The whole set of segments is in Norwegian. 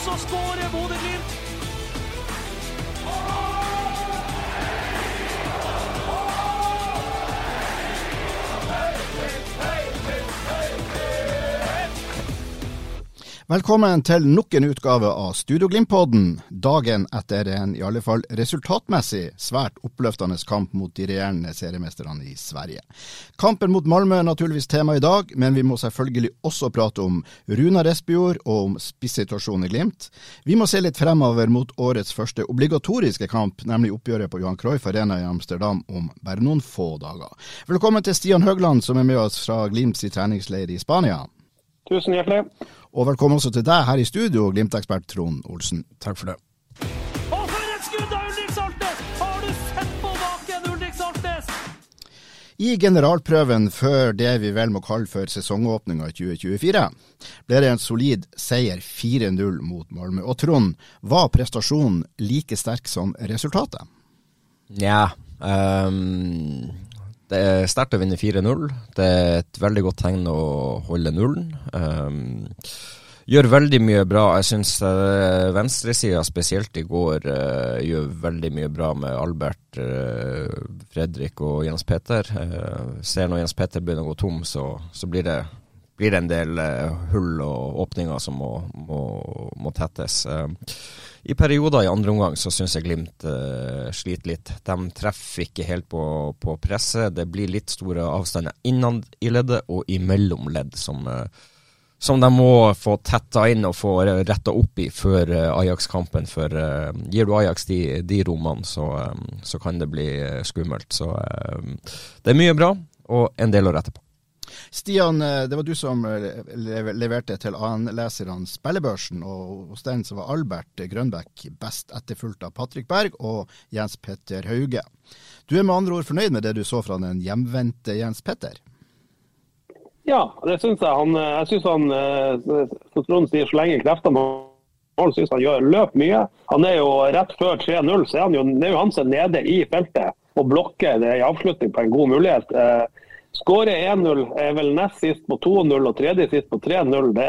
Og så skårer Bodø-Glimt. Velkommen til nok en utgave av Studio Glimt-podden, dagen etter en i alle fall resultatmessig svært oppløftende kamp mot de regjerende seriemesterne i Sverige. Kampen mot Malmö er naturligvis tema i dag, men vi må selvfølgelig også prate om Runar Espejord og om spissituasjonen i Glimt. Vi må se litt fremover mot årets første obligatoriske kamp, nemlig oppgjøret på Johan Cruyff Arena i Amsterdam om bare noen få dager. Velkommen til Stian Høgland, som er med oss fra Glimts treningsleir i Spania. Tusen hjertelig. Og velkommen også til deg her i studio, Glimt-ekspert Trond Olsen. Takk for det. Og for et skudd av Ulrik Saltnes! Har du sett på baken, Ulrik Saltnes? I generalprøven før det vi vel må kalle for sesongåpninga i 2024, ble det en solid seier 4-0 mot Malmö. Og Trond, var prestasjonen like sterk som resultatet? Nja um, Det er sterkt å vinne 4-0. Det er et veldig godt tegn å holde nullen. Um, gjør veldig mye bra. Jeg syns uh, venstresida, spesielt i går, uh, gjør veldig mye bra med Albert, uh, Fredrik og Jens Peter. Uh, ser når Jens Peter begynner å gå tom, så, så blir, det, blir det en del hull og åpninger som må, må, må tettes. I perioder i andre omgang så syns jeg Glimt uh, sliter litt. De treffer ikke helt på, på presset. Det blir litt store avstander innad i leddet og imellom ledd, som, uh, som de må få tetta inn og få retta opp i før uh, Ajax-kampen. For gir du Ajax de, de rommene, så, så, kan det bli skummelt. Så det er mye bra, og en del å rette på. Stian, det var du som leverte til AN-leserne spillebørsen, og hos den så var Albert Grønbæk best etterfulgt av Patrick Berg og Jens Petter Hauge. Du er med andre ord fornøyd med det du så fra den hjemvendte Jens Petter? Ja, det syns jeg. Han, jeg syns han, som Trond sier, så lenge kreftene han synes han gjør løp mye. Han er jo rett før 3-0, så er han jo, er jo han som er nede i feltet og blokker det i avslutning på en god mulighet. Skårer 1-0, er vel nest sist på 2-0 og tredje sist på 3-0. Det,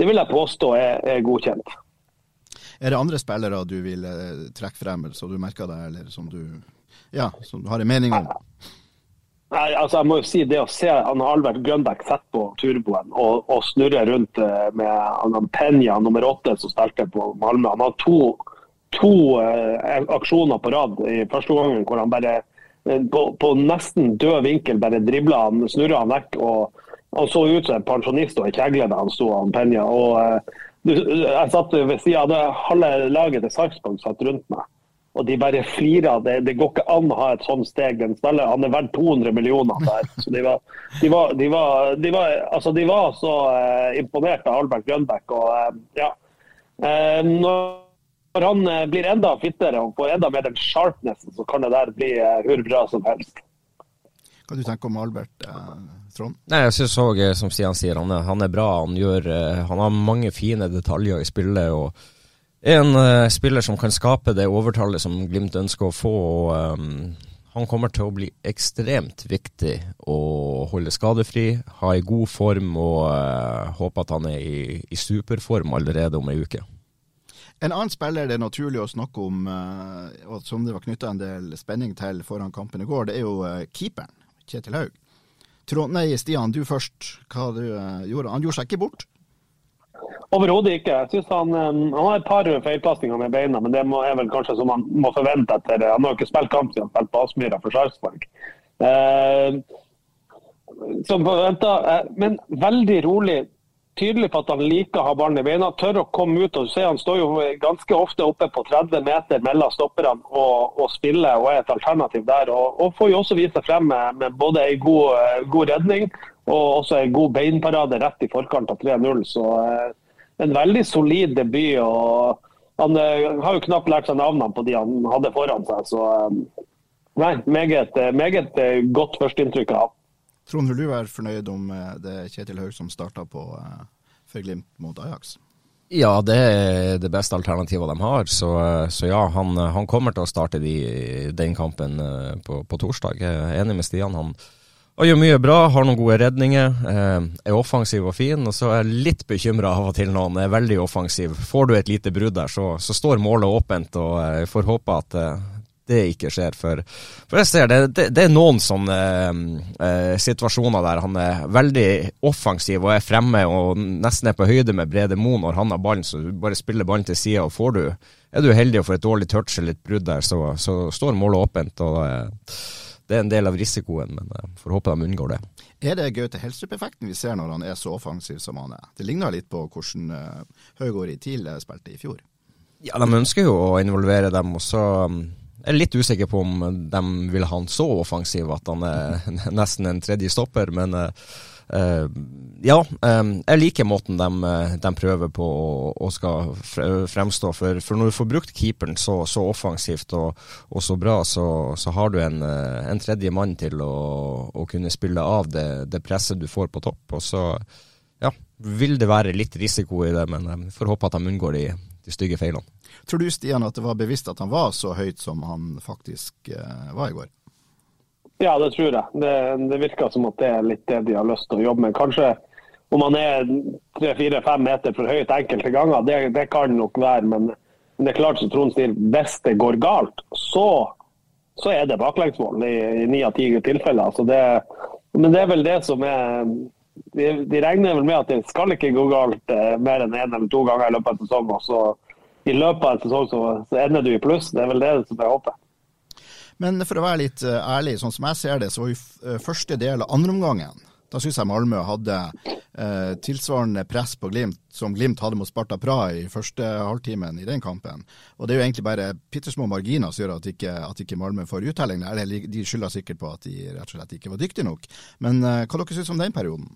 det, vil jeg påstå er, er, godkjent. Er det andre spillere du vil trekke frem, så du merker deg, eller som du, ja, som du har en mening om? Nei, altså jeg må jo si Det å se han Albert Grønbæk sette på turboen og, og snurre rundt med han Penya nummer åtte som spilte på Malmö. Han har to, to uh, aksjoner på rad i første gangen hvor han bare på, på, nesten død vinkel bare dribla han, snurra han vekk. og Han så ut som en pensjonist og en kjegle da han sto, og Penja. og uh, Jeg satt ved sida av det halve laget til Sarpsborg satt rundt meg. Og de bare flirer. Det, det, går ikke an å ha et sånt steg. Den spiller, han er verdt 200 millioner der. Så de var, de var, de var, de var, altså de så uh, imponert av Albert Grønbæk. Og, uh, ja. uh, når han blir enda fittere og får enda mer den sharpnessen, så kan det der bli hvor bra som helst. Hva du tenker om Albert, Trond? Nei, jeg synes òg, som Stian sier, han er, han er bra. Han, gjør, han har mange fine detaljer i spillet. og er en uh, spiller som kan skape det overtallet som Glimt ønsker å få. og um, Han kommer til å bli ekstremt viktig å holde skadefri, ha i god form og uh, håpe at han er i, i superform allerede om ei uke. En annen spiller det er naturlig å snakke om, uh, og som det var knytta en del spenning til foran kampen i går, det er jo keeperen, Kjetil Haug. Trond, nei, Stian, du først. Hva du gjorde? Han gjorde seg ikke bort? Overhodet ikke. Jeg synes han, han har et par feilpasninger med beina, men det er vel kanskje som han må forvente etter Han har jo ikke spilt kamp siden han spilte på Aspmyra for Sarpsborg. Eh. Eh, men veldig rolig. Tydelig på at han liker å ha ballen i beina. Tør å komme ut. og se Han står jo ganske ofte oppe på 30 meter mellom stopperne og, og spiller og er et alternativ der. Og, og får jo også vise seg frem med, med både en god, god, redning og også en god beinparade rett i forkant av 3-0. Så eh, en veldig solid debut. og Han eh, har jo knapt lært seg navnene på de han hadde foran seg. så eh, nei, Meget, meget godt førsteinntrykk av. Trond, vil du være fornøyd om eh, det er Kjetil Haug som starta på uh, for Glimt mot Ajax? Ja, det er det beste alternativet de har. Så, eh, så ja, han, han, kommer til å starte de, den kampen på, på, torsdag. Jeg er enig med Stian. Han, han gjør mye bra, har noen gode redninger, er offensiv og fin. Og så er jeg litt bekymra av og til når han er veldig offensiv. Får du et lite brudd der, så, så står målet åpent. og Jeg får håpe at det ikke skjer. For, for jeg ser det, det, det er noen sånne eh, situasjoner der han er veldig offensiv og er fremme og nesten er på høyde med Brede Mo når han har ballen, så du bare spiller ballen til sida. Og får du, er du heldig og får et dårlig touch eller et brudd der, så, så står målet åpent. og eh, Det er en del av risikoen, men eh, får håpe de unngår det. Er det Gaute Helstrup-effekten vi ser når han er så offensiv som han er? Det ligner litt på hvordan Høgård i TIL spilte i fjor. Ja, de ønsker jo å involvere dem. og så jeg er litt usikker på om de vil ha han så offensiv at han er nesten en tredje stopper, men uh, ja. Um, jeg liker måten de, de prøver på å, skal fremstå. For, for, når du får brukt keeperen så, så offensivt og, og, så bra, så, så har du en, en, tredje mann til å, å kunne spille av det, det, presset du får på topp. Og så ja, vil det være litt risiko i det, men jeg får håpe at de unngår de, de stygge feilene. Tror du Stian at det var bevisst at han var så høyt som han faktisk uh, var i går? Ja, det tror jeg. Det, det, virker som at det er litt det de har lyst til å jobbe med. Kanskje om han er tre-fire-fem meter for høyt enkelte ganger, det, det kan nok være. Men, men, det er klart som Trond sier, hvis det går galt, så, så er det baklengsmål i ni av ti tilfeller. Altså det, men det er vel det som er de, de, regner vel med at det skal ikke gå galt eh, mer enn én en eller to ganger i løpet av sesongen. Så i løpet av en sesong så, så, ender du i pluss. Det er vel det som jeg håper. Men for å være litt uh, ærlig, sånn som jeg ser det, så jo uh, første del av andreomgangen da syns jeg Malmö hadde eh, tilsvarende press på Glimt som Glimt hadde mot Sparta Praha i første halvtimen i den kampen. Og Det er jo egentlig bare bitte marginer som gjør at ikke, at ikke Malmö får uttelling. De skylder sikkert på at de rett og slett ikke var dyktige nok. Men hva dere syns om den perioden?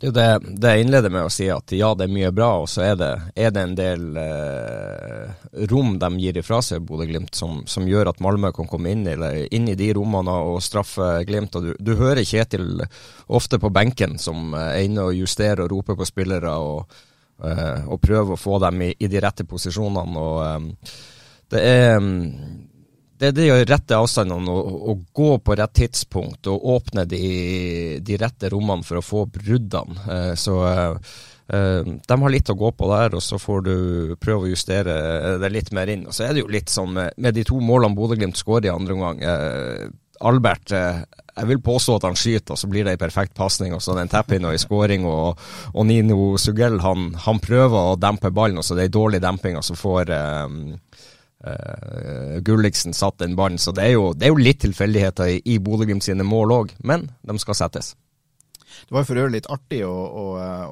Det det, jeg innleder med å si, at ja, det er mye bra, og så er det, er det en del eh, rom de gir ifra seg, Bodø-Glimt, som, som, gjør at Malmö kan komme inn, eller, inn i de rommene og straffe Glimt. og Du, du hører Kjetil ofte på benken som er inne og justerer og roper på spillere, og, eh, og prøver å få dem i, i de rette posisjonene. og eh, det er det er å rette avstandene og, og, gå på rett tidspunkt og åpne de, de rette rommene for å få bruddene. Eh, så eh, eh, de har litt å gå på der, og så får du prøve å justere det litt mer inn. Og så er det jo litt sånn med, de to målene Bodø-Glimt skårer i andre omgang. Albert jeg vil påstå at han skyter, og så blir det en perfekt pasning. Og så den det og en scoring. Og, og, Nino Sugell han, han, prøver å dempe ballen, og så det er ei dårlig demping, og så får um, Uh, Gulliksen satt den ballen, så det er jo, det er jo litt tilfeldigheter i, i Bodø-Glimt sine mål òg, men de skal settes. Det var for øvrig litt artig å, å,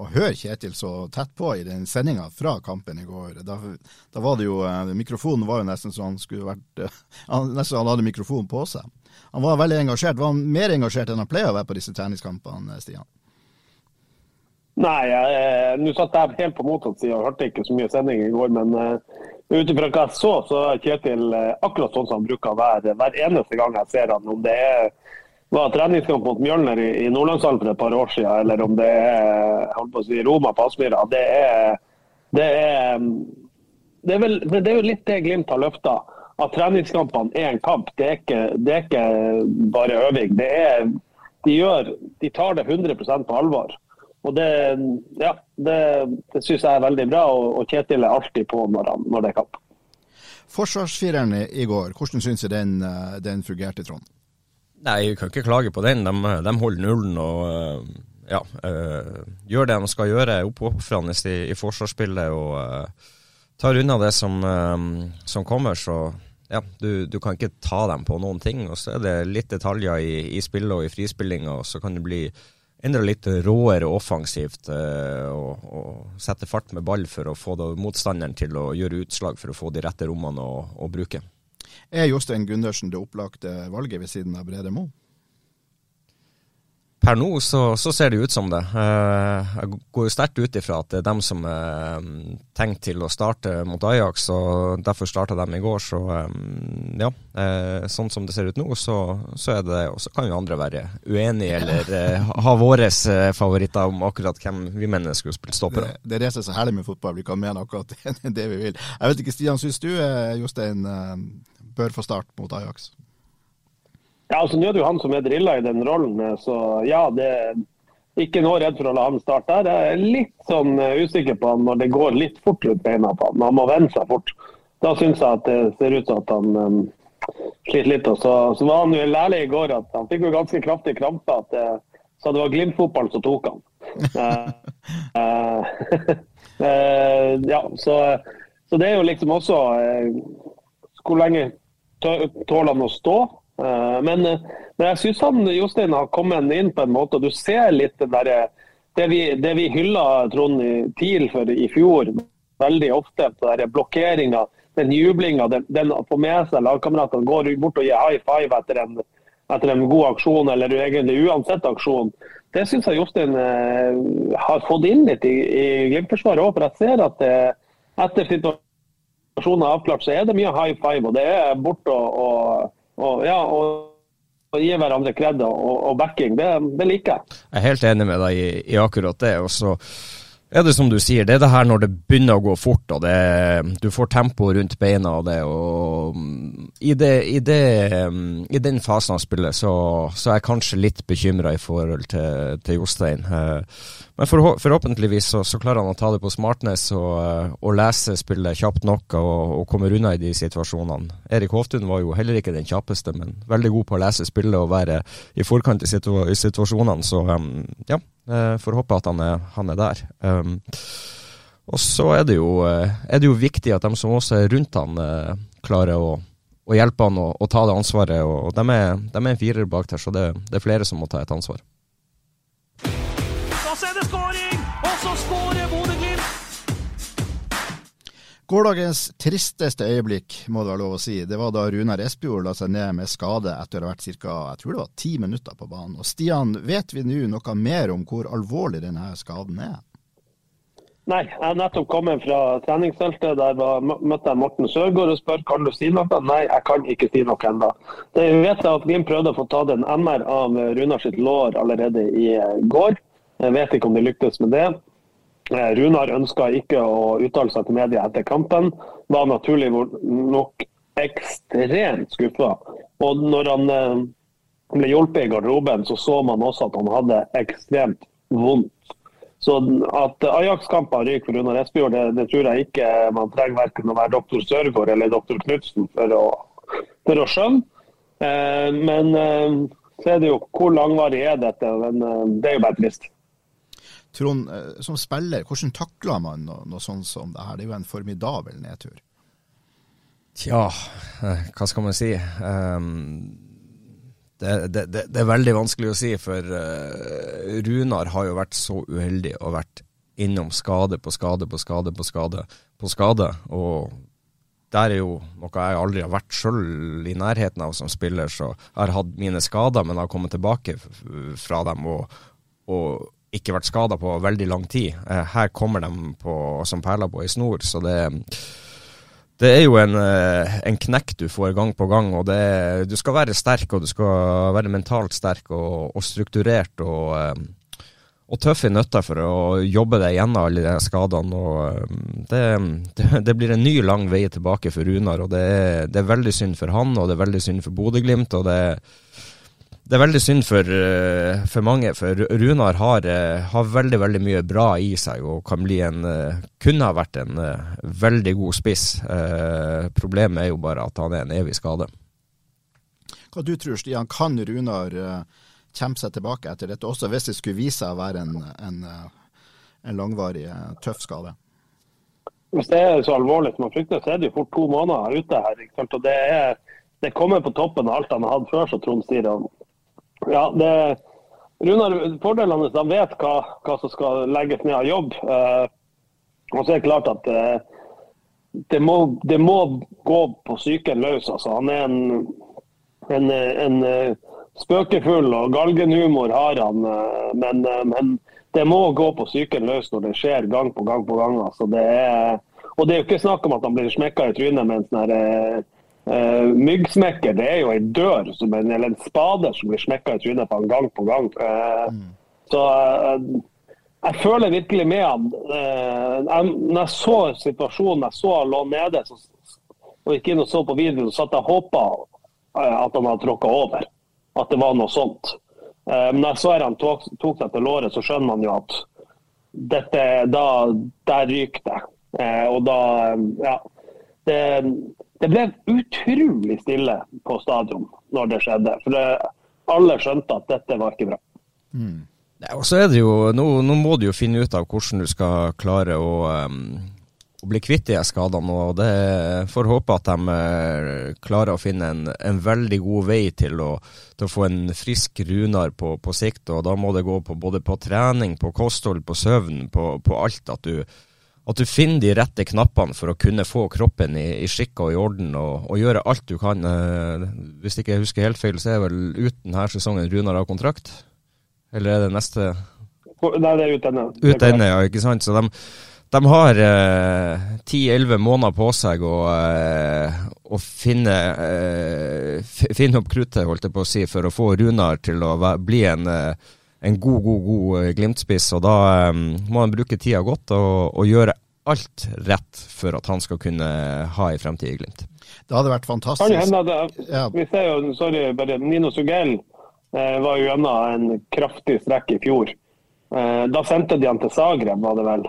å, høre Kjetil så tett på i den sendinga fra kampen i går. Da, da, var det jo uh, Mikrofonen var jo nesten så han skulle vært han, Nesten han hadde mikrofonen på seg. Han var veldig engasjert. Var han mer engasjert enn han pleier å være på disse treningskampene, Stian? Nei, nå satt jeg helt på motsatt side og hørte ikke så mye sending i går, men ut ifra hva jeg så, så er Kjetil eh, akkurat sånn som han bruker være hver eneste gang jeg ser han. Om det er, var treningskamp mot Mjølner i, i Nordlandshallen for et par år siden, eller om det er holdt på å si, Roma på Aspmyra. Det er, det det det er jo litt det Glimt har løfta. At treningskampene er en kamp. Det er ikke, det er ikke bare øving. Det er, de, gjør, de tar det 100 på alvor. Og Det, ja, det, det syns jeg er veldig bra, og, og Kjetil er alltid på når, han, når det er kamp. Forsvarsfireren i går, hvordan syns du den, eh, den fungerte, Trond? Nei, Jeg kan ikke klage på den. De, de holder nullen og eh, ja, øh, gjør det de skal gjøre. Oppofrende i, i forsvarsspillet og øh, tar unna det som, øh, som kommer. Så ja, du, du, kan ikke ta dem på noen ting. Og så er det litt detaljer i, i spillet og i frispillinga, og så kan det bli enda litt råere offensivt uh, og, og sette fart med ball for å få motstanderen til å gjøre utslag for å få de rette rommene å, å bruke. Er Jostein Gundersen det opplagte valget ved siden av Brede Moe? Per nå så, så, ser det ut som det. Eh, jeg går jo sterkt ut ifra at det er dem som er mm, tenkt til å starte mot Ajax, og derfor starta dem i går. Så mm, ja, eh, sånn som det ser ut nå, så, så er det Og så kan jo andre være uenige eller eh, ha våre favoritter om akkurat hvem vi mener skulle spilt stoppere. Det, det er det som er så herlig med fotball, vi kan mene akkurat det vi vil. Jeg vet ikke, Stian, syns du Jostein bør få start mot Ajax? Ja, altså Nå er det jo han som er drilla i den rollen, så ja, det er ikke noe redd for å la han starte der. Jeg er litt sånn eh, usikker på han når det går litt fort rundt beina på han. Han må vende seg fort. Da syns jeg at det ser ut som at han um, sliter litt. Og så, så var han jo lærlig i går at han fikk jo ganske kraftig krampe. at det, Så det var Glimt-fotballen som tok han. uh, uh, ja, så, så, det er jo liksom også uh, Hvor lenge tåler han å stå? Eh, men, eh, men, jeg syns Jostein har kommet inn på en måte, og du ser litt det derre det vi, det vi hylla Trond TIL for i fjor, veldig ofte, den blokkeringa, den jublinga, den, å få med seg lagkameratene, går bort og gir high five etter en, etter en god aksjon, eller egentlig uansett aksjon. Det syns jeg Jostein eh, har fått inn litt i, i Glimt-forsvaret òg. For jeg ser at det, etter situasjonen er avklart, så er det mye high five. Og det er bort og, og og, ja, og, og gi hverandre kred og, og, backing. Det, det, liker jeg. Jeg er helt enig med deg i, i akkurat det. og så er det som du sier, det er det her når det begynner å gå fort, og det, du får tempo rundt beina og det. og I, det, i, det, i den fasen av spillet så, så, er jeg kanskje litt bekymra i forhold til, til Jostein. Eh, men forhåpentligvis så, så, klarer han å ta det på smartness og, eh, og lese spillet kjapt nok og, og kommer unna i de situasjonene. Erik Hoftun var jo heller ikke den kjappeste, men veldig god på å lese spillet og være i forkant i, situ i situasjonene. Så um, ja, får håpe at han er, han er der. Um, og så er det, jo, eh, er det, jo, viktig at de som også er rundt han, klarer å, å hjelpe han å ta det ansvaret. og De er, de er en firer bak der, så det, det er flere som må ta et ansvar så er det skåring! Og så skårer Bodø-Glimt! Gårsdagens tristeste øyeblikk, må det være lov å si, det var da Runar Espejord la seg ned med skade etter å ha vært ca. jeg tror det var ti minutter på banen. Og Stian, vet vi nå noe mer om hvor alvorlig denne skaden er? Nei, jeg har nettopp kommet fra treningsfeltet. Der var, møtte jeg Morten Sørgaard og spør kan du si noe. Nei, jeg kan ikke si noe ennå. Det vet jeg at Glimt prøvde å få tatt en MR av Runar sitt lår allerede i går. Jeg vet ikke om de lyktes med det. Eh, Runar ønska ikke å uttale seg til media etter kampen. Var naturlig nok ekstremt skuffa. Og når han eh, ble hjulpet i garderoben, så så man også at han hadde ekstremt vondt. Så at Ajax-kamper ryker for Runar Espejord, det, det, tror jeg ikke man trenger verken å være doktor Sørgaard eller doktor Knutsen for, for, å skjønne. Eh, men så er det jo hvor langvarig er dette? Men det er jo bare trist. Trond, eh, som spiller, hvordan takler man noe, noe sånt som det her? Det er jo en formidabel nedtur. Tja, eh, hva skal man si? Um, det, det, det, det, er veldig vanskelig å si, for uh, Runar har jo vært så uheldig og vært innom skade på skade på skade på skade på skade. Og der er jo noe jeg aldri har vært sjøl i nærheten av som spiller, så jeg har hatt mine skader, men har kommet tilbake fra dem. og, og ikke vært skada på veldig lang tid. Eh, her kommer de på, som perler på ei snor, så det, det er jo en, eh, en, knekk du får gang på gang. og det, Du skal være sterk, og du skal være mentalt sterk og, og strukturert og, eh, og tøff i nøtta for å jobbe deg gjennom alle de skadene. og det, det, det, blir en ny, lang vei tilbake for Runar. og det er, det er veldig synd for han, og det er veldig synd for Bodø-Glimt. og det er det er veldig synd for, eh, for mange, for Runar har, eh, har, veldig veldig mye bra i seg og kan bli en, eh, kunne ha vært en veldig god spiss. Problemet er jo bare at han er en evig skade. Hva du tror Stian, kan Runar kjempe seg tilbake etter dette, også hvis det skulle vise seg å være en, en, en langvarig, tøff skade? Hvis det er så alvorlig som man frykter, så er det jo fort to måneder ute her. Og det, er, det kommer på toppen av alt han har hatt før, som Trond sier. Ja, det, Runar, fordelen hans, han vet hva, hva, som skal legges ned av jobb. Eh, og så er det klart at eh, det, må, det, må, gå på psyken løs. Altså. Han er en, en, en, eh, spøkefull og galgenhumor har han, eh, men, eh, men, det må gå på psyken løs når det skjer gang på gang på gang. Altså. Det er, og det er jo ikke snakk om at han blir smekka i trynet med en sånn Uh, myggsmekker det er jo en dør som en, eller en spade som blir smekka i trynet på han gang på gang. Uh, mm. Så uh, jeg føler virkelig med han. Jeg, når jeg så situasjonen, jeg så han lå nede så, og gikk inn og så på videoen, så jeg håpa at han hadde tråkka over. At det var noe sånt. Men når jeg så han tok, tok seg til låret, så skjønner man jo at dette, da, der ryker det. Og da Ja. Det, det ble utrolig stille på stadion når det skjedde. For det, alle skjønte at dette var ikke bra. Mm. Ja, og så er det jo, nå, nå, må du jo finne ut av hvordan du skal klare å, um, å bli kvitt de skadene. og det Får håpe at de uh, klarer å finne en, en, veldig god vei til å, til å få en frisk Runar på, på, sikt. og Da må det gå på både på trening, på kosthold, på søvn, på, på alt. At du, at du finner de rette knappene for å kunne få kroppen i, i skikk og i orden, og, og, gjøre alt du kan. Eh, hvis ikke jeg husker helt feil, så er vel ut denne sesongen Runar av kontrakt? Eller er det neste Nei, det er ut denne. Ut denne, ja, ikke sant. Så de, de har ti-elleve eh, måneder på seg å, eh, å finne, eh, finne opp kruttet, holdt jeg på å si, for å få Runar til å bli en eh, en god, god, god eh, Glimt-spiss. Og da um, må han bruke tida godt og, og, gjøre alt rett for at han skal kunne ha en fremtid i Glimt. Det hadde vært fantastisk. Kan hende det, ja. Vi ser jo, sorry, bare Nino Sugell eh, var jo gjennom en kraftig strekk i fjor. Eh, da sendte de han til Zagreb, var det vel.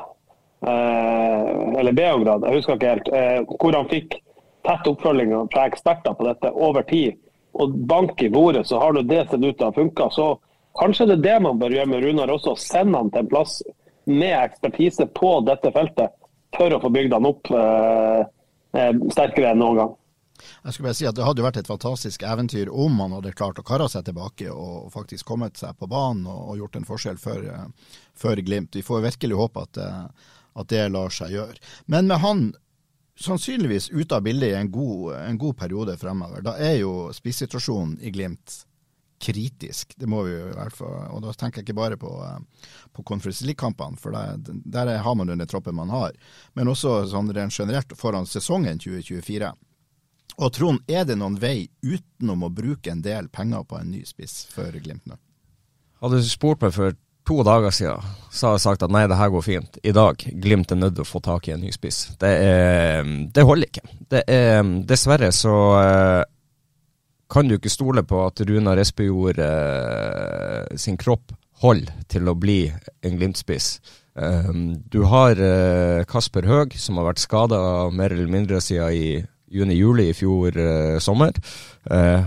Eh, eller Beograd, jeg husker ikke helt. Eh, hvor han fikk tett oppfølging fra eksperter på dette over tid. Og bank i bordet, så har du det sett ut til å ha funka. Så Kanskje det er det man bør gjøre med Runar også. Sende han til en plass med ekspertise på dette feltet for å få bygd han opp eh, eh, sterkere enn noen gang. Jeg skulle bare si at Det hadde vært et fantastisk eventyr om han hadde klart å kare seg tilbake og faktisk kommet seg på banen og, og gjort en forskjell for, uh, for, Glimt. Vi får virkelig håpe at, uh, at, det lar seg gjøre. Men med han sannsynligvis ute av bildet i en god, en god periode fremover, da er jo spissituasjonen i Glimt kritisk. Det må vi jo i hvert fall. Og da tenker jeg ikke bare på, eh, på Conference League-kampene, for der, der, har man den troppen man har. Men også sånn rent generelt foran sesongen 2024. Og Trond, er det noen vei utenom å bruke en del penger på en ny spiss for Glimt nå? Hadde du spurt meg for to dager siden, så hadde jeg sagt at nei, det her går fint. I dag, Glimt er nødt til å få tak i en ny spiss. Det, det holder ikke. Det er, dessverre så eh, kan du ikke stole på at Runar Espejord eh, sin kropp holder til å bli en Glimt-spiss. Um, du har eh, Kasper Høeg, som har vært skada mer eller mindre siden i juni-juli i fjor eh, sommer. Uh,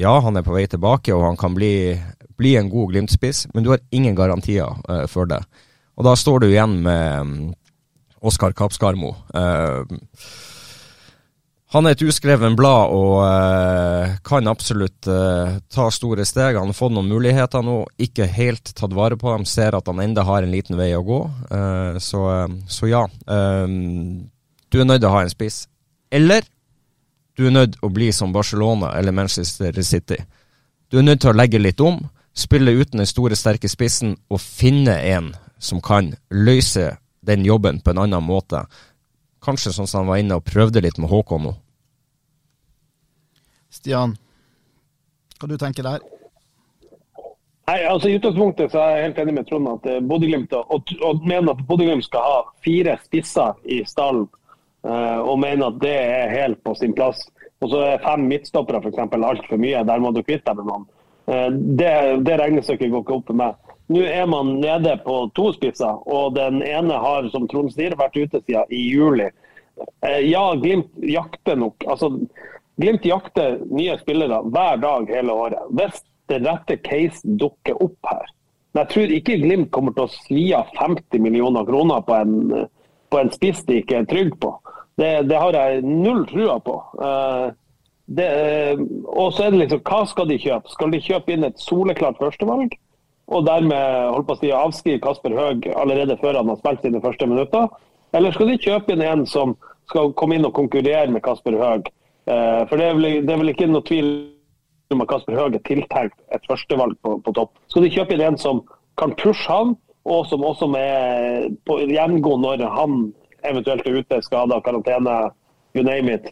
ja, han er på vei tilbake, og han kan bli, bli en god Glimt-spiss, men du har ingen garantier uh, for det. Og da står du igjen med um, Oskar Kapskarmo. Uh, han er et uskreven blad og uh, kan absolutt uh, ta store steg. Han har fått noen muligheter nå, ikke helt tatt vare på dem. Ser at han enda har en liten vei å gå. Uh, så, så, ja. du er nødt til å ha en spiss. Eller du er nødt til å bli som Barcelona eller Manchester City. Du er nødt til å legge litt om, spille uten den store, sterke spissen og finne en som kan løse den jobben på en annen måte. Kanskje sånn som han var inne og prøvde litt med Håkon nå. Stian, hva du tenker der? Nei, altså I utgangspunktet så er jeg helt enig med Trond at eh, Bodø-Glimt og, mener at Bodø-Glimt skal ha fire spisser i stallen. Uh, og mener at det er helt på sin plass. Og så er fem midtstoppere f.eks. altfor mye. Der må du kvitte deg med noen. Uh, det, det regnestykket går ikke opp for meg. Nå er man nede på to spisser, og den ene har som Trond sier, vært ute siden i juli. Ja, Glimt jakter nok. altså Glimt jakter nye spillere hver dag hele året. Hvis den rette case dukker opp her. Men jeg tror ikke Glimt kommer til å svi av 50 millioner kroner på en, på en spiss de ikke er trygg på. Det, det har jeg null trua på. Uh, det, uh, og så er det liksom, Hva skal de kjøpe? Skal de kjøpe inn et soleklart førstevalg? og dermed holdt på å si, avskrive Kasper Høeg allerede før han har spilt sine første minutter? Eller skal de kjøpe inn en som skal komme inn og konkurrere med Kasper Høeg? Eh, for det er, vel, det er vel ikke noe tvil om at Kasper Høeg er tiltenkt et førstevalg på, på topp. Skal de kjøpe inn en som kan pushe han, og som også er på gjengå når han eventuelt er ute, skada, karantene, you name it.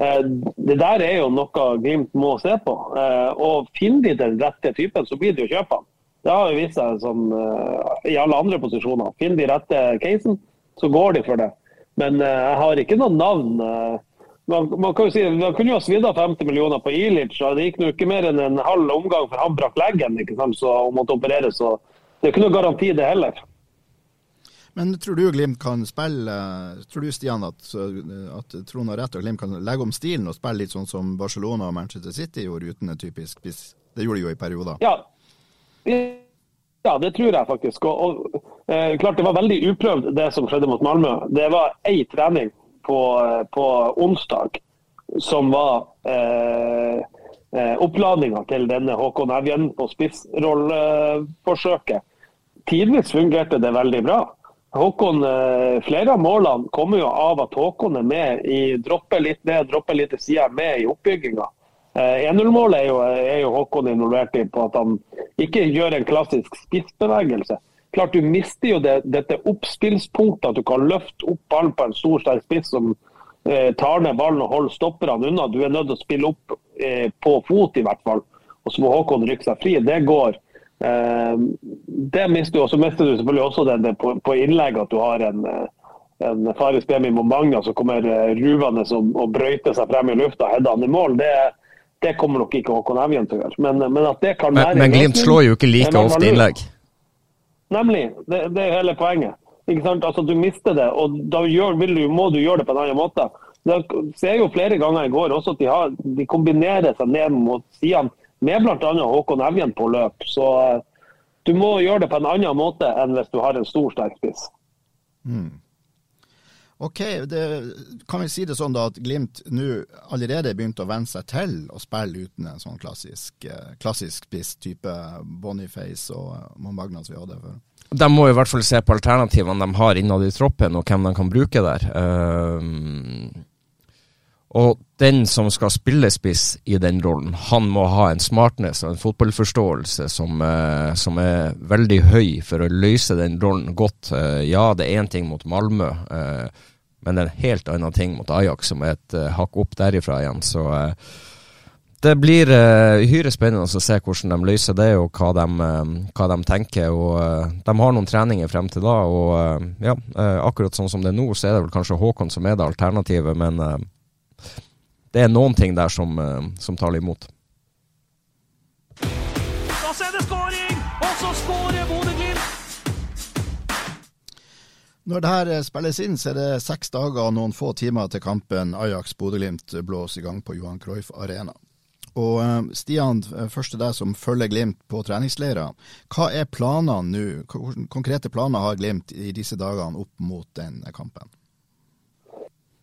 Eh, det der er jo noe Glimt må se på. Eh, og Finner de den rette typen, så blir det jo kjøp han. Det har vist seg som i alle andre posisjoner. Finner de rette casen, så går de for det. Men jeg har ikke noe navn. Man, kan jo si, man kunne jo ha svidd av 50 millioner på Ilic. og Det gikk nå ikke mer enn en halv omgang for han brakk leggen ikke sant? Så, og måtte opereres. Så det er ikke noe garanti, det heller. Men tror du Glimt kan spille Tror du Stian at, at Trond har rett og Glimt kan legge om stilen og spille litt sånn som Barcelona og Manchester City gjorde uten en typisk spiss? Det gjorde de jo i perioder. Ja, ja, det tror jeg faktisk. Og, og eh, klart Det var veldig uprøvd det som skjedde mot Malmö. Det var én trening på, på, onsdag som var eh, eh oppladninga til denne Håkon Evjen på spissrolleforsøket. Tidvis fungerte det veldig bra. Håkon, eh, Flere av målene kommer jo av at Håkon er med i dropper litt ned, dropper litt til sida, med i oppbygginga. 1-0-målet eh, er, er, jo Håkon involvert i på at han ikke gjør en klassisk spissbevegelse. Klart Du mister jo det, dette oppspillspunktet, at du kan løfte opp ballen på en stor sterk spiss som eh, tar ned ballen og holder stopperne unna. Du er nødt til å spille opp eh, på fot, i hvert fall. Og så må Håkon rykke seg fri. Det går. Eh, det mister du, og så mister du selvfølgelig også den på, på innlegg at du har en eh, en Faris Bemi Mombagna som kommer eh, ruvende og brøyter seg frem i lufta og header han i mål, det, det kommer nok ikke Håkon Evjen til å gjøre. Men, men, at det kan være Men, men Glimt slår jo ikke like ofte innlegg. Nemlig. Det, det, er hele poenget. Ikke sant? Altså, Du mister det, og da gjør, du, må du gjøre det på en annen måte. Jeg ser jo flere ganger i går også at de, har, de kombinerer seg ned mot sidene med bl.a. Håkon Evjen på løp. Så uh, du må gjøre det på en annen måte enn hvis du har en stor, sterk spiss. Mm. Ok, det, kan vi si det sånn da at Glimt nå allerede begynte å venne seg til å spille uten en sånn klassisk, eh, klassisk spiss type Boniface og Montbagna som vi hadde før? De må i hvert fall se på alternativene de har innad i troppen, og hvem de kan bruke der. Uh, og den som skal spille spiss i den rollen, han må ha en smartness og en fotballforståelse som, uh, som er veldig høy for å løse den rollen godt. Uh, ja, det er én ting mot Malmö. Uh, men det er en helt annen ting mot Ajax, som er et uh, hakk opp derifra igjen. Så uh, det blir uh, spennende å se hvordan de løser det, og hva de, hva de tenker. og De har noen treninger frem til da, og ja, akkurat sånn som det er nå, så er det vel kanskje Håkon som er det alternativet, men det er noen ting der som, som taler imot. Da er det skåring, og så skårer Bodø-Glimt! Når det her spilles inn, så er det seks dager og noen få timer til kampen Ajax-Bodø-Glimt blåser i gang på Johan Cruyff Arena. Og eh, Stian, eh, først til deg som følger Glimt på treningsleirer. Hva er planene nå? Hvilke konkrete planer har Glimt i disse dagene opp mot den kampen?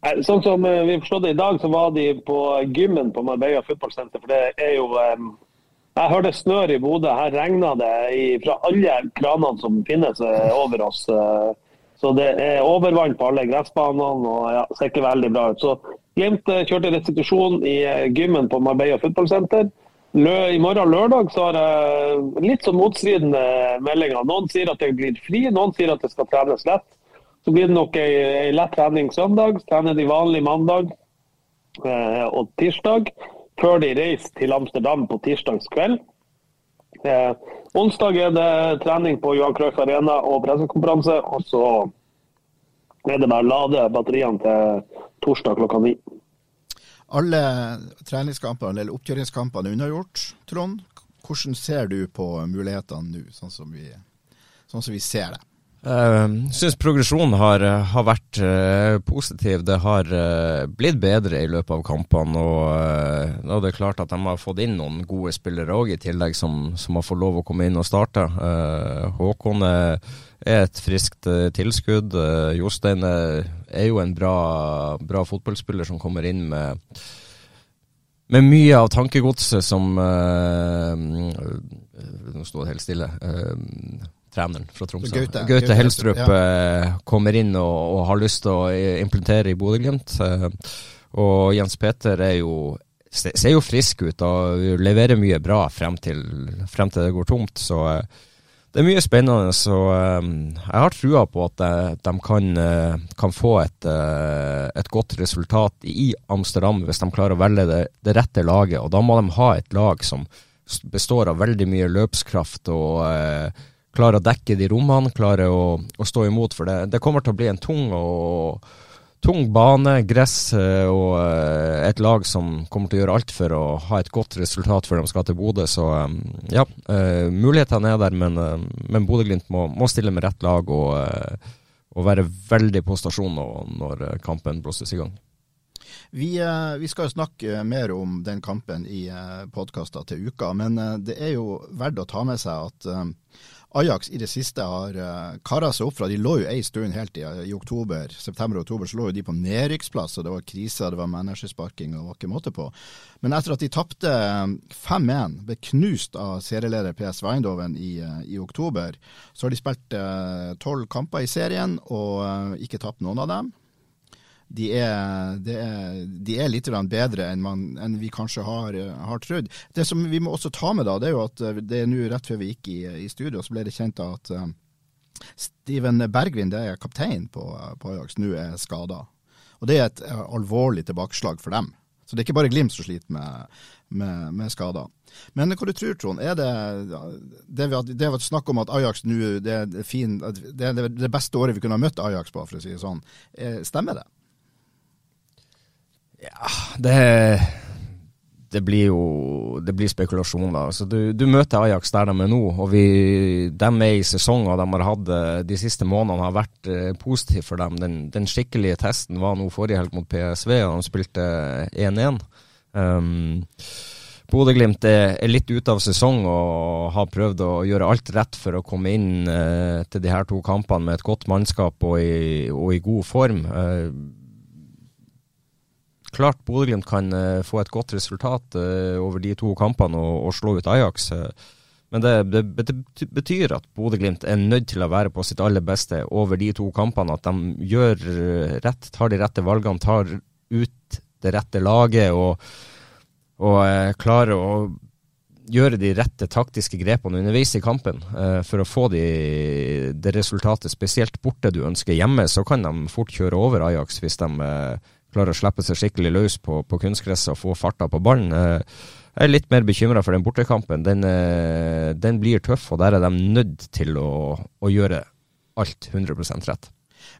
Sånn som eh, vi forstod det i dag, så var de på gymmen på Marbella fotballsenter. For det er jo Jeg hørte snør i Bodø. Her regna det fra alle kranene som finnes over oss. Så det er overvann på alle gressbanene og ja, ser ikke veldig bra ut. Så Glimt eh, kjørte restitusjon i eh, gymmen på Marbella fotballsenter. I morgen lørdag så har jeg litt sånn motstridende meldinger. Noen sier at det blir fri, noen sier at det skal trenes lett. Så blir det nok ei, ei lett trening søndag. Trener de vanlig mandag eh, og tirsdag. Før de reiser til Amsterdam på tirsdags kveld. Eh, onsdag er det trening på Johan Cruyff Arena og pressekonferanse. Og så er det bare å lade batteriene til torsdag klokka ni. Alle treningskampene eller oppkjøringskampene er unnagjort, Trond. Hvordan ser du på mulighetene nå, sånn som vi, sånn som vi ser det? Uh, syns progresjonen har, har vært uh, positiv. Det har uh, blitt bedre i løpet av kampene. Og, uh, og det er klart at de har fått inn noen gode spillere òg, i tillegg, som, som, har fått lov å komme inn og starte. Håkon er, er, et friskt tilskudd. Jostein er, er, jo en bra, bra, fotballspiller som kommer inn med, med mye av tankegodset som Nå sto det helt stille. Uh, treneren fra Tromsø. Gaute, Gaute, Gaute Helstrup ja. uh, kommer inn og, og, har lyst til å implementere i Bodø-Glimt. Uh, og Jens Peter er jo ser jo frisk ut og leverer mye bra frem til, frem til det går tomt. Så uh, det er mye spennende. Så jeg har trua på at de, de kan, kan, få et, et, godt resultat i Amsterdam hvis de klarer å velge det, det, rette laget. Og da må de ha et lag som består av veldig mye løpskraft og klarer å dekke de rommene, klarer å, å stå imot. For det, det, kommer til å bli en tung, og, tung bane, gress eh, og eh, et lag som kommer til å gjøre alt for å ha et godt resultat før de skal til Bodø. Så eh, ja, mulighetene er der, men, men Bodø-Glimt må, må, stille med rett lag og, og være veldig på stasjon når kampen blåses i gang. Vi, vi, skal jo snakke mer om den kampen i podkaster til uka, men det er jo verdt å ta med seg at Ajax i det siste har eh, kara seg opp fra De lå jo ei stund helt i, i oktober, september og oktober, så lå jo de på nedrykksplass, og det var krise, det var managersparking og var ikke måte på. Men etter at de tapte 5-1, eh, ble knust av serieleder PS Weindoven i, i, oktober, så har de spilt tolv kamper i serien og ikke tapt noen av dem de er, de er, de er litt bedre enn, man, enn, vi kanskje har, har trodd. Det som vi må også ta med, da, det er jo at eh, det er nå rett før vi gikk i, i studio, så ble det kjent at um, Steven Bergvin, det er kaptein på, på Ajax, nå er skada. Og det er et uh, alvorlig tilbakeslag for dem. Så det er ikke bare Glimt som sliter med, med, med skader. Men hva du tror, Trond? Er det det det vi snakk om at Ajax nå det det det beste året vi kunne ha møtt Ajax på, for å si det sånn. Stemmer det? Ja, det det blir jo det blir spekulasjon, da. Altså, du, du, møter Ajax der de er nå, og vi, de er i sesong de har hatt eh, de siste månedene har vært eh, positive for dem. Den, den, skikkelige testen var nå forrige helg mot PSV, og de spilte 1-1. Um, Bodø-Glimt er, litt ute av sesong og har prøvd å gjøre alt rett for å komme inn eh, til de her to kampene med et godt mannskap og i, og i god form. Eh, klart Bodø-Glimt kan uh, få et godt resultat uh, over de to kampene og, og slå ut Ajax. Uh, men det, det, betyr at Bodø-Glimt er nødt til å være på sitt aller beste over de to kampene. At de gjør rett, tar de rette valgene, tar ut det rette laget og, og klarer å gjøre de rette taktiske grepene underveis i kampen for å få de, det resultatet, spesielt borte du ønsker. Hjemme så kan de fort kjøre over Ajax hvis de klarer å slippe seg skikkelig løs på, på kunstgresset og få farta på ballen. Eh, jeg er litt mer bekymra for den bortekampen. Den, eh, den, blir tøff, og der er de nødt til å, å gjøre alt 100% rett.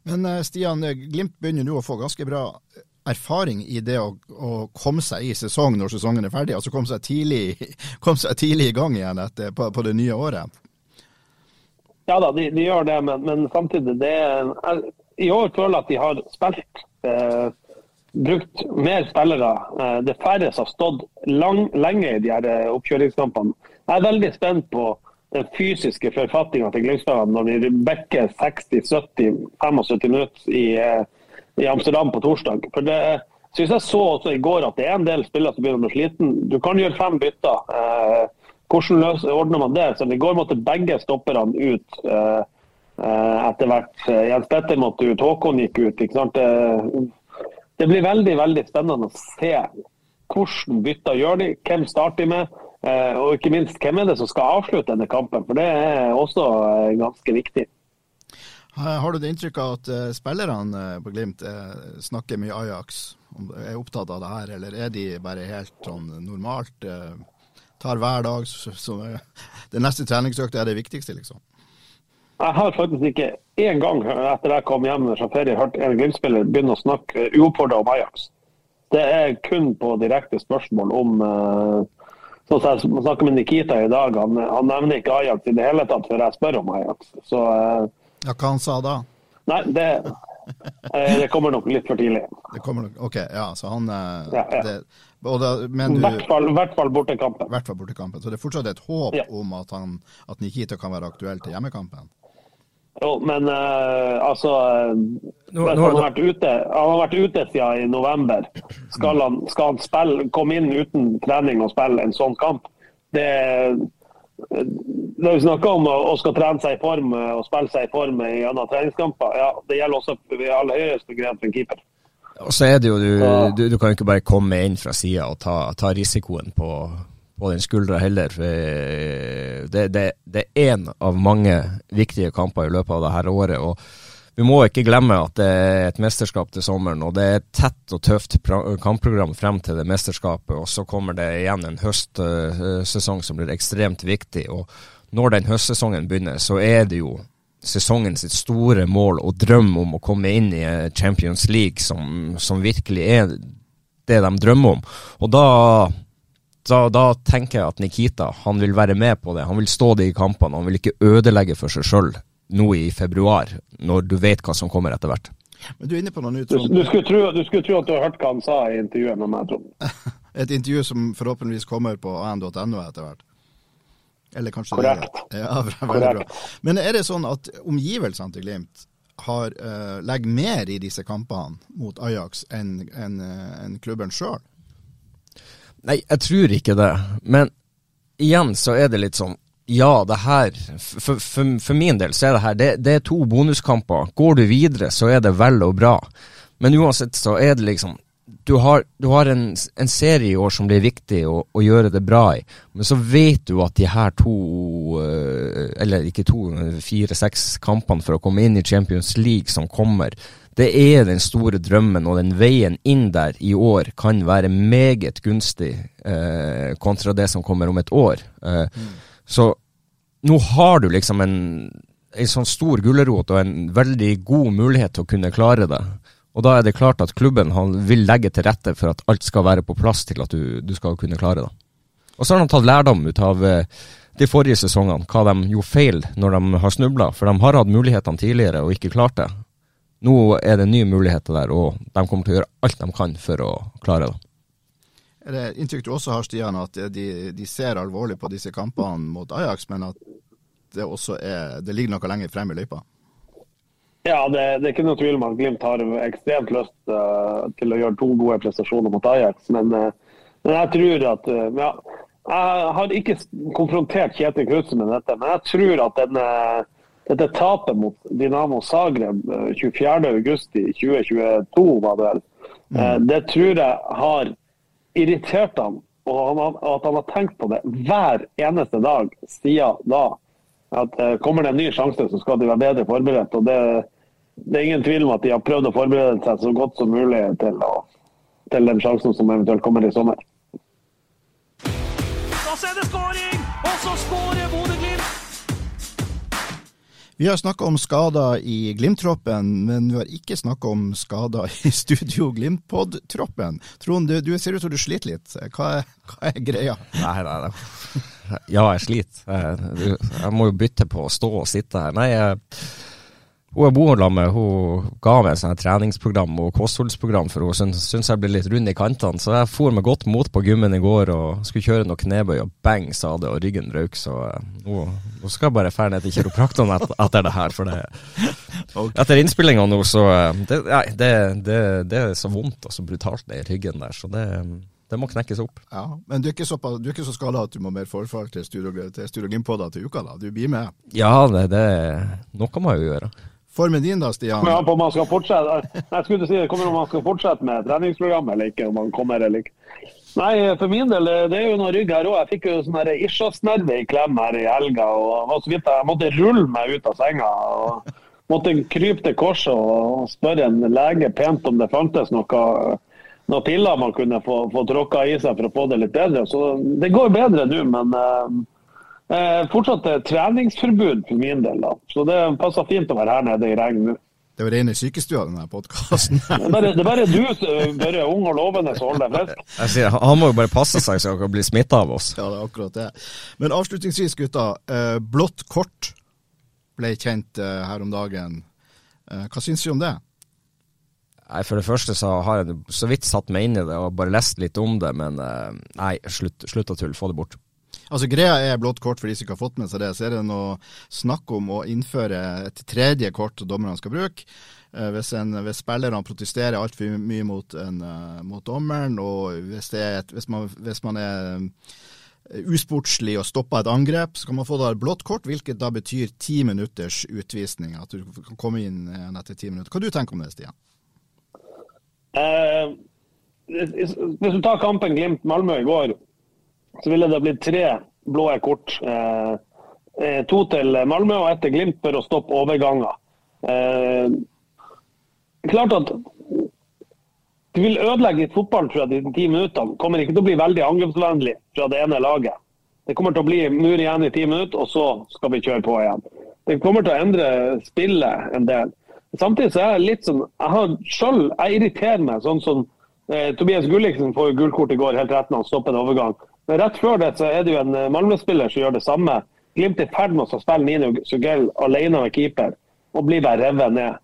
Men eh, Stian, Glimt begynner nå å få ganske bra erfaring i det å, å, komme seg i sesong når sesongen er ferdig. Altså komme seg tidlig, kom seg tidlig i gang igjen etter, på, på, det nye året. Ja da, de, de gjør det, men, men samtidig det er, I år føler jeg at de har spilt eh, brukt mer spillere. Eh, det færre som har stått lang, lenge i de her eh, oppkjøringskampene. Jeg er veldig spent på den fysiske forfatninga til Glimt-spillerne når de backer 60-70-75 minutter i, eh, i, Amsterdam på torsdag. For det syns jeg så også i går at det er en del spillere som begynner å bli sliten. Du kan gjøre fem bytter. hvordan løser, ordner man det? Så I går måtte begge stopperne ut etter hvert. Jens Petter måtte ut, Håkon gikk ut. ikke sant? Det blir veldig veldig spennende å se hvordan bytter gjør de, hvem starter de med. Eh, og ikke minst, hvem er det som skal avslutte denne kampen? For det er også eh, ganske viktig. Har du det inntrykk av at uh, spillerne på Glimt snakker mye Ajax? Er opptatt av det her, eller er de bare helt sånn normalt? Tar hver dag så Det neste treningsøkta er det viktigste, liksom? Jeg har faktisk ikke én gang etter jeg kom hjem fra ferie hørt en Glimt-spiller begynne å snakke uoppfordra om Ajax. Det er kun på direkte spørsmål om uh, Sånn som jeg snakker med Nikita i dag, han, han, nevner ikke Ajax i det hele tatt før jeg spør om Ajax. Så, uh, ja, Hva han sa da? Nei, det, uh, det kommer nok litt for tidlig. Det kommer nok, ok, ja, så han ja, ja. Det, da, men du, hvert fall, hvert fall bortekampen. hvert fall bortekampen. Så det er fortsatt et håp ja. om at, han, at Nikita kan være aktuell til hjemmekampen? Jo, men uh, altså nå, nå, han, har vært ute, han har vært ute siden i november. Skal han, skal han spille, komme inn uten trening og spille en sånn kamp? Det, når vi snakker om å, å skal trene seg i form eh, og spille seg i form i gjennom treningskamper. Ja, det gjelder også i aller høyeste grad for en keeper. Og så er det jo, du, du, du kan jo ikke bare komme inn fra sida og ta, ta, risikoen på, på den skuldra heller. Det, det, det er én av mange viktige kamper i løpet av dette året. og vi må ikke glemme at det er et mesterskap til sommeren, og det er et tett og tøft kampprogram frem til det mesterskapet. Og så kommer det igjen en høstsesong som blir ekstremt viktig. og når den høstsesongen begynner, så er det jo sesongen sitt store mål og drøm om å komme inn i Champions League, som, som virkelig er det de drømmer om. Og da, da, da, tenker jeg at Nikita han vil være med på det. Han vil stå det i kampene. Han vil ikke ødelegge for seg sjøl nå i februar, når du vet hva som kommer etter hvert. Men Du er inne på noe nytt. Du, du, skulle tro, du, skulle tro, at du har hørt hva han sa i intervjuet med meg, Trond. Et intervju som forhåpentligvis kommer på an.no etter hvert. Eller kanskje Korrekt. Det, ja, veldig bra. Men er det sånn at omgivelsene til Glimt har, uh, legger mer i disse kampene mot Ajax enn en, en klubben sjøl? Nei, jeg tror ikke det. Men igjen så er det litt sånn ja, det her for, for, for, min del så er det her det, det, er to bonuskamper. Går du videre, så er det vel og bra. Men uansett så er det liksom Du har, du har en, en, serie i år som blir viktig å, å, gjøre det bra i. Men så vet du at de her to, eh, eller ikke to, fire-seks kampene for å komme inn i Champions League som kommer, det er den store drømmen, og den veien inn der i år kan være meget gunstig eh, kontra det som kommer om et år. Eh, mm. Så nå har du liksom en, en sånn stor gulrot og en veldig god mulighet til å kunne klare det. Og da er det klart at klubben vil legge til rette for at alt skal være på plass til at du, du skal kunne klare det. Og så har de tatt lærdom ut av eh, de forrige sesongene, hva de gjorde feil når de har snubla. For de har hatt mulighetene tidligere og ikke klart det. Nå er det nye muligheter der, og de kommer til å gjøre alt de kan for å klare det. Er det inntrykk du også har, Stian, at de, de, ser alvorlig på disse kampene mot Ajax, men at det også er, det ligger noe lenger frem i løypa? Ja, det, det, er ikke noe tvil om at Glimt har ekstremt lyst uh, til å gjøre to gode prestasjoner mot Ajax. Men, uh, men jeg tror at uh, ja, Jeg har ikke konfrontert Kjetil Knutsen med dette, men jeg tror at denne, dette tapet mot Dinamo Zagreb 24.8.2022, var det vel, mm. det tror jeg har irritert han, og at han har tenkt på det hver eneste dag siden da. At uh, Kommer det en ny sjanse, så skal de være bedre forberedt. og det, det, er ingen tvil om at de har prøvd å forberede seg så godt som mulig til, å, til den sjansen som eventuelt kommer i sommer. Da ser det skåring, og så skårer Bodø-Glimt! Vi har snakka om skader i Glimt-troppen, men vi har ikke snakka om skader i Studio Glimt-pod-troppen. Trond, du, du, ser ut som du sliter litt. Hva er, hva er greia? Nei, nei, nei. Ja, jeg sliter. Jeg, jeg må jo bytte på å stå og sitte her. Nei, jeg hun jeg bor sammen med, hun ga meg et treningsprogram og kostholdsprogram, for hun syntes, syntes jeg ble litt rund i kantene. Så jeg for med godt mot på gymmen i går og skulle kjøre noe knebøy, og bang, sa det, og ryggen røyk. Så eh, nå, nå skal jeg bare dra ned til kiropraktoren et, etter det her. For det, okay. etter innspillinga nå, så eh, det, nei, det, det, det, er så vondt og så brutalt det i ryggen der. Så det det må knekkes opp. Ja, Men du er ikke så, du er ikke så skada at du må mer forfall til Studio, til studio Glimt-podder til uka? da? Du blir med? Ja, det, det noe må jeg jo gjøre. Formen din da, Stian? Ja, på om man skal fortsette. Jeg skulle si, det kommer om man skal fortsette med treningsprogrammet eller ikke. om man kommer eller ikke. Nei, for min del, det er jo noe rygg her òg. Jeg fikk jo sånn ischiasnerve i klem her i helga. og så vidt Jeg måtte rulle meg ut av senga. og Måtte krype til korset og spørre en lege pent om det fantes noe, noe piller man kunne få, få tråkka i seg for å få det litt bedre. Så det går bedre nå, men uh, Eh, fortsatt treningsforbud for min del, da. så det passer fint å være her nede i regn nå. Det var rene sykestua, denne podkasten. det, det er bare du som bare ung og lovende som holder deg frisk. Han må jo bare passe seg så han kan bli smitta av oss. Ja, det er akkurat det. Men avslutningsvis, gutta. Eh, blått kort ble kjent eh, her om dagen. Eh, hva syns du om det? Nei, For det første så har jeg så vidt satt meg inn i det og bare lest litt om det, men eh, nei, slutt, slutt å tulle. Få det bort. Altså Greia er blått kort for de som ikke har fått med seg det. Så er det noe snakk om å innføre et tredje kort dommerne skal bruke. Uh, hvis, en, hvis, spillerne protesterer altfor mye mot, en, uh, mot dommeren, og hvis, et, hvis, man, hvis, man, er usportslig å stoppe et angrep, så kan man få da blått kort, hvilket da betyr ti minutters utvisning. At du kan komme inn etter ti minutter. Hva du tenker om det, Stian? Eh, hvis du tar kampen Glimt-Malmö i går, så ville det blitt tre blå kort. Eh, eh, to til Malmö og ett til Glimt for å stoppe overganger. Eh, klart at du vil ødelegge litt fotball tror jeg, de ti minuttene. Kommer ikke til å bli veldig angrepsvennlig fra det ene laget. Det kommer til å bli mur igjen i ti minutter, og så skal vi kjøre på igjen. Det kommer til å endre spillet en del. Samtidig så er jeg litt sånn Jeg har selv, jeg irriterer meg sånn som eh, Tobias Gulliksen får gullkort i går, helt rett når han stopper en overgang. Men rett før det så er det jo en eh, Malmö-spiller som gjør det samme. Glimt er i ferd med å spille Nino Sugell alene med keeper, og blir bare revet ned.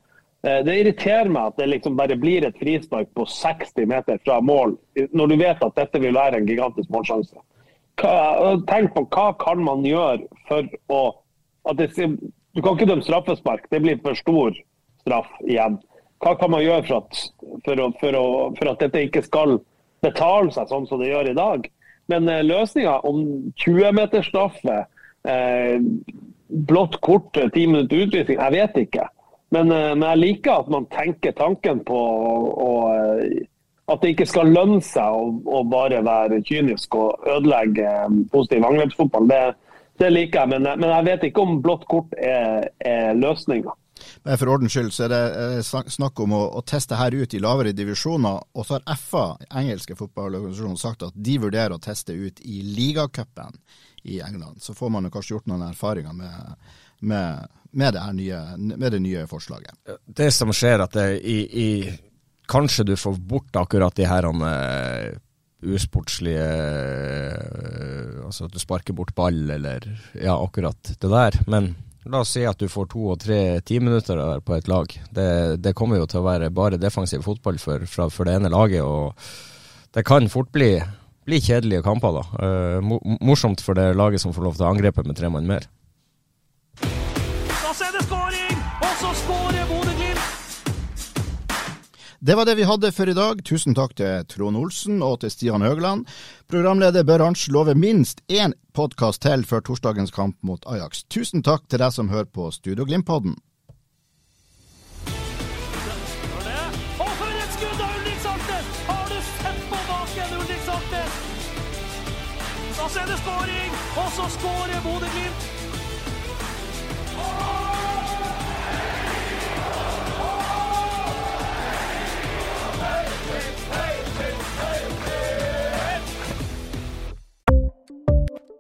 Eh, det irriterer meg at det liksom bare blir et frispark på 60 meter fra mål, når du vet at dette vil være en gigantisk målsjanse. Tenk på hva kan man gjøre for å det, Du kan ikke dømme straffespark, det blir for stor straff igjen. Hva kan man gjøre for at, for, å, for, å, for at dette ikke skal betale seg sånn som det gjør i dag? Men eh, løsninga om 20-metersstraffe, eh, blått kort, ti minutter utvisning, jeg vet ikke. Men, eh, men, jeg liker at man tenker tanken på eh, at det ikke skal lønne seg å, å, bare være kynisk og ødelegge eh, positiv angrepsfotball. Det, det liker jeg, men, men, jeg vet ikke om blått kort er, er løsninga. For ordens skyld så er det snakk om å, å, teste her ut i lavere divisjoner. Og så har FA, engelske fotballorganisasjonen, sagt at de vurderer å teste ut i ligacupen i England. Så får man jo kanskje gjort noen erfaringer med, med med det, nye, med det nye forslaget. Det som skjer, at det i, i Kanskje du får bort akkurat de her uh, usportslige uh, Altså at du sparker bort ball, eller ja, akkurat det der. Men la oss si at du får to og tre timinutter på et lag. Det, det, kommer jo til å være bare defensiv fotball for, for, for det ene laget. og det kan fort bli, bli kjedelige kamper, da. Uh, morsomt for det laget som får lov til å angrepe med tre mann mer. Det var det vi hadde for i dag. Tusen takk til Trond Olsen og til Stian Høgland. Programleder bør Arntzen love minst én podkast til før torsdagens kamp mot Ajax. Tusen takk til deg som hører på Studio Glimt-podden. Da ser det skåring, og så skårer Bodø-Glimt!